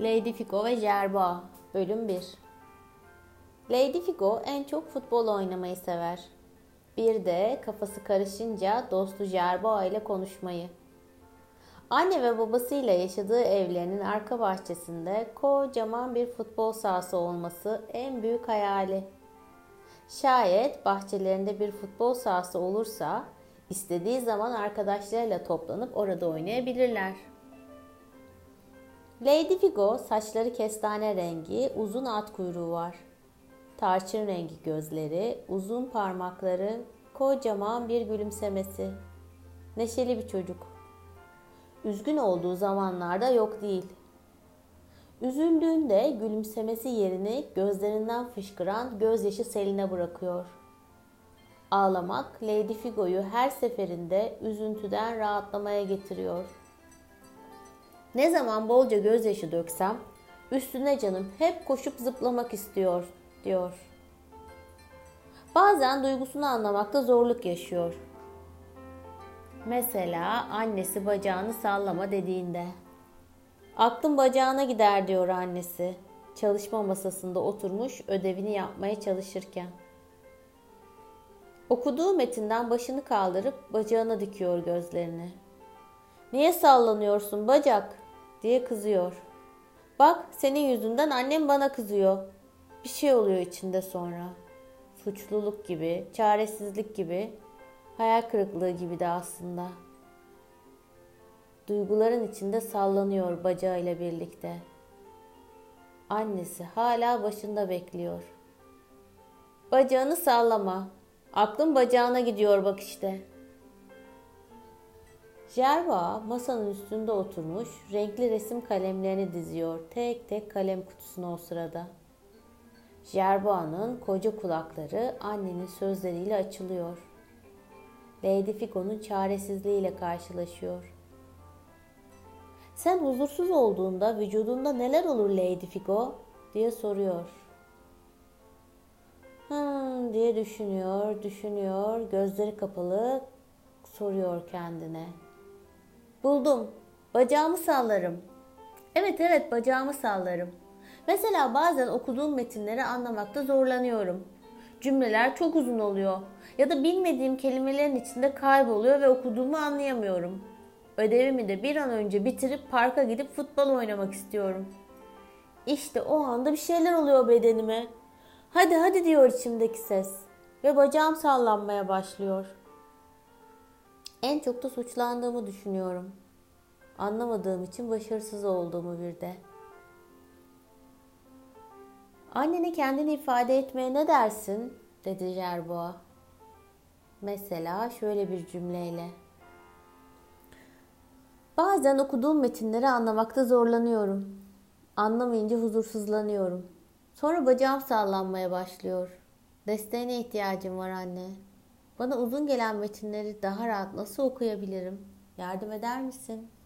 Lady Figo ve Jerboa Bölüm 1 Lady Figo en çok futbol oynamayı sever. Bir de kafası karışınca dostu Jerboa ile konuşmayı. Anne ve babasıyla yaşadığı evlerinin arka bahçesinde kocaman bir futbol sahası olması en büyük hayali. Şayet bahçelerinde bir futbol sahası olursa istediği zaman arkadaşlarıyla toplanıp orada oynayabilirler. Lady Figo saçları kestane rengi, uzun at kuyruğu var. Tarçın rengi gözleri, uzun parmakları, kocaman bir gülümsemesi. Neşeli bir çocuk. Üzgün olduğu zamanlarda yok değil. Üzüldüğünde gülümsemesi yerini gözlerinden fışkıran gözyaşı seline bırakıyor. Ağlamak Lady Figo'yu her seferinde üzüntüden rahatlamaya getiriyor. Ne zaman bolca gözyaşı döksem üstüne canım hep koşup zıplamak istiyor diyor. Bazen duygusunu anlamakta zorluk yaşıyor. Mesela annesi bacağını sallama dediğinde. Aklım bacağına gider diyor annesi. Çalışma masasında oturmuş ödevini yapmaya çalışırken. Okuduğu metinden başını kaldırıp bacağına dikiyor gözlerini. Niye sallanıyorsun bacak? Diye kızıyor. Bak senin yüzünden annem bana kızıyor. Bir şey oluyor içinde sonra. Suçluluk gibi, çaresizlik gibi, hayal kırıklığı gibi de aslında. Duyguların içinde sallanıyor bacağıyla birlikte. Annesi hala başında bekliyor. Bacağını sallama. Aklın bacağına gidiyor bak işte. Jerva masanın üstünde oturmuş renkli resim kalemlerini diziyor tek tek kalem kutusuna o sırada. Jerva'nın koca kulakları annenin sözleriyle açılıyor. Lady Figo'nun çaresizliğiyle karşılaşıyor. Sen huzursuz olduğunda vücudunda neler olur Lady Figo diye soruyor. Hmm diye düşünüyor, düşünüyor, gözleri kapalı soruyor kendine. Buldum. Bacağımı sallarım. Evet evet bacağımı sallarım. Mesela bazen okuduğum metinleri anlamakta zorlanıyorum. Cümleler çok uzun oluyor ya da bilmediğim kelimelerin içinde kayboluyor ve okuduğumu anlayamıyorum. Ödevimi de bir an önce bitirip parka gidip futbol oynamak istiyorum. İşte o anda bir şeyler oluyor bedenime. Hadi hadi diyor içimdeki ses ve bacağım sallanmaya başlıyor. En çok da suçlandığımı düşünüyorum. Anlamadığım için başarısız olduğumu bir de. Annene kendini ifade etmeye ne dersin? dedi Jerboa. Mesela şöyle bir cümleyle. Bazen okuduğum metinleri anlamakta zorlanıyorum. Anlamayınca huzursuzlanıyorum. Sonra bacağım sallanmaya başlıyor. Desteğine ihtiyacım var anne. Bana uzun gelen metinleri daha rahat nasıl okuyabilirim? Yardım eder misin?''